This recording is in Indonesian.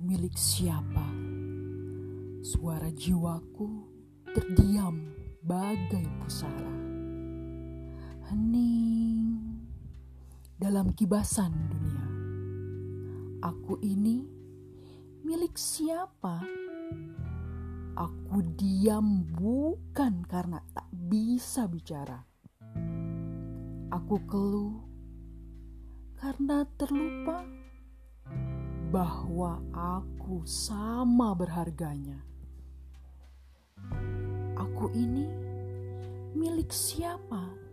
milik siapa? Suara jiwaku terdiam bagai pusara. Hening dalam kibasan dunia. Aku ini milik siapa? Aku diam bukan karena tak bisa bicara. Aku keluh karena terlupa bahwa aku sama berharganya. Aku ini milik siapa?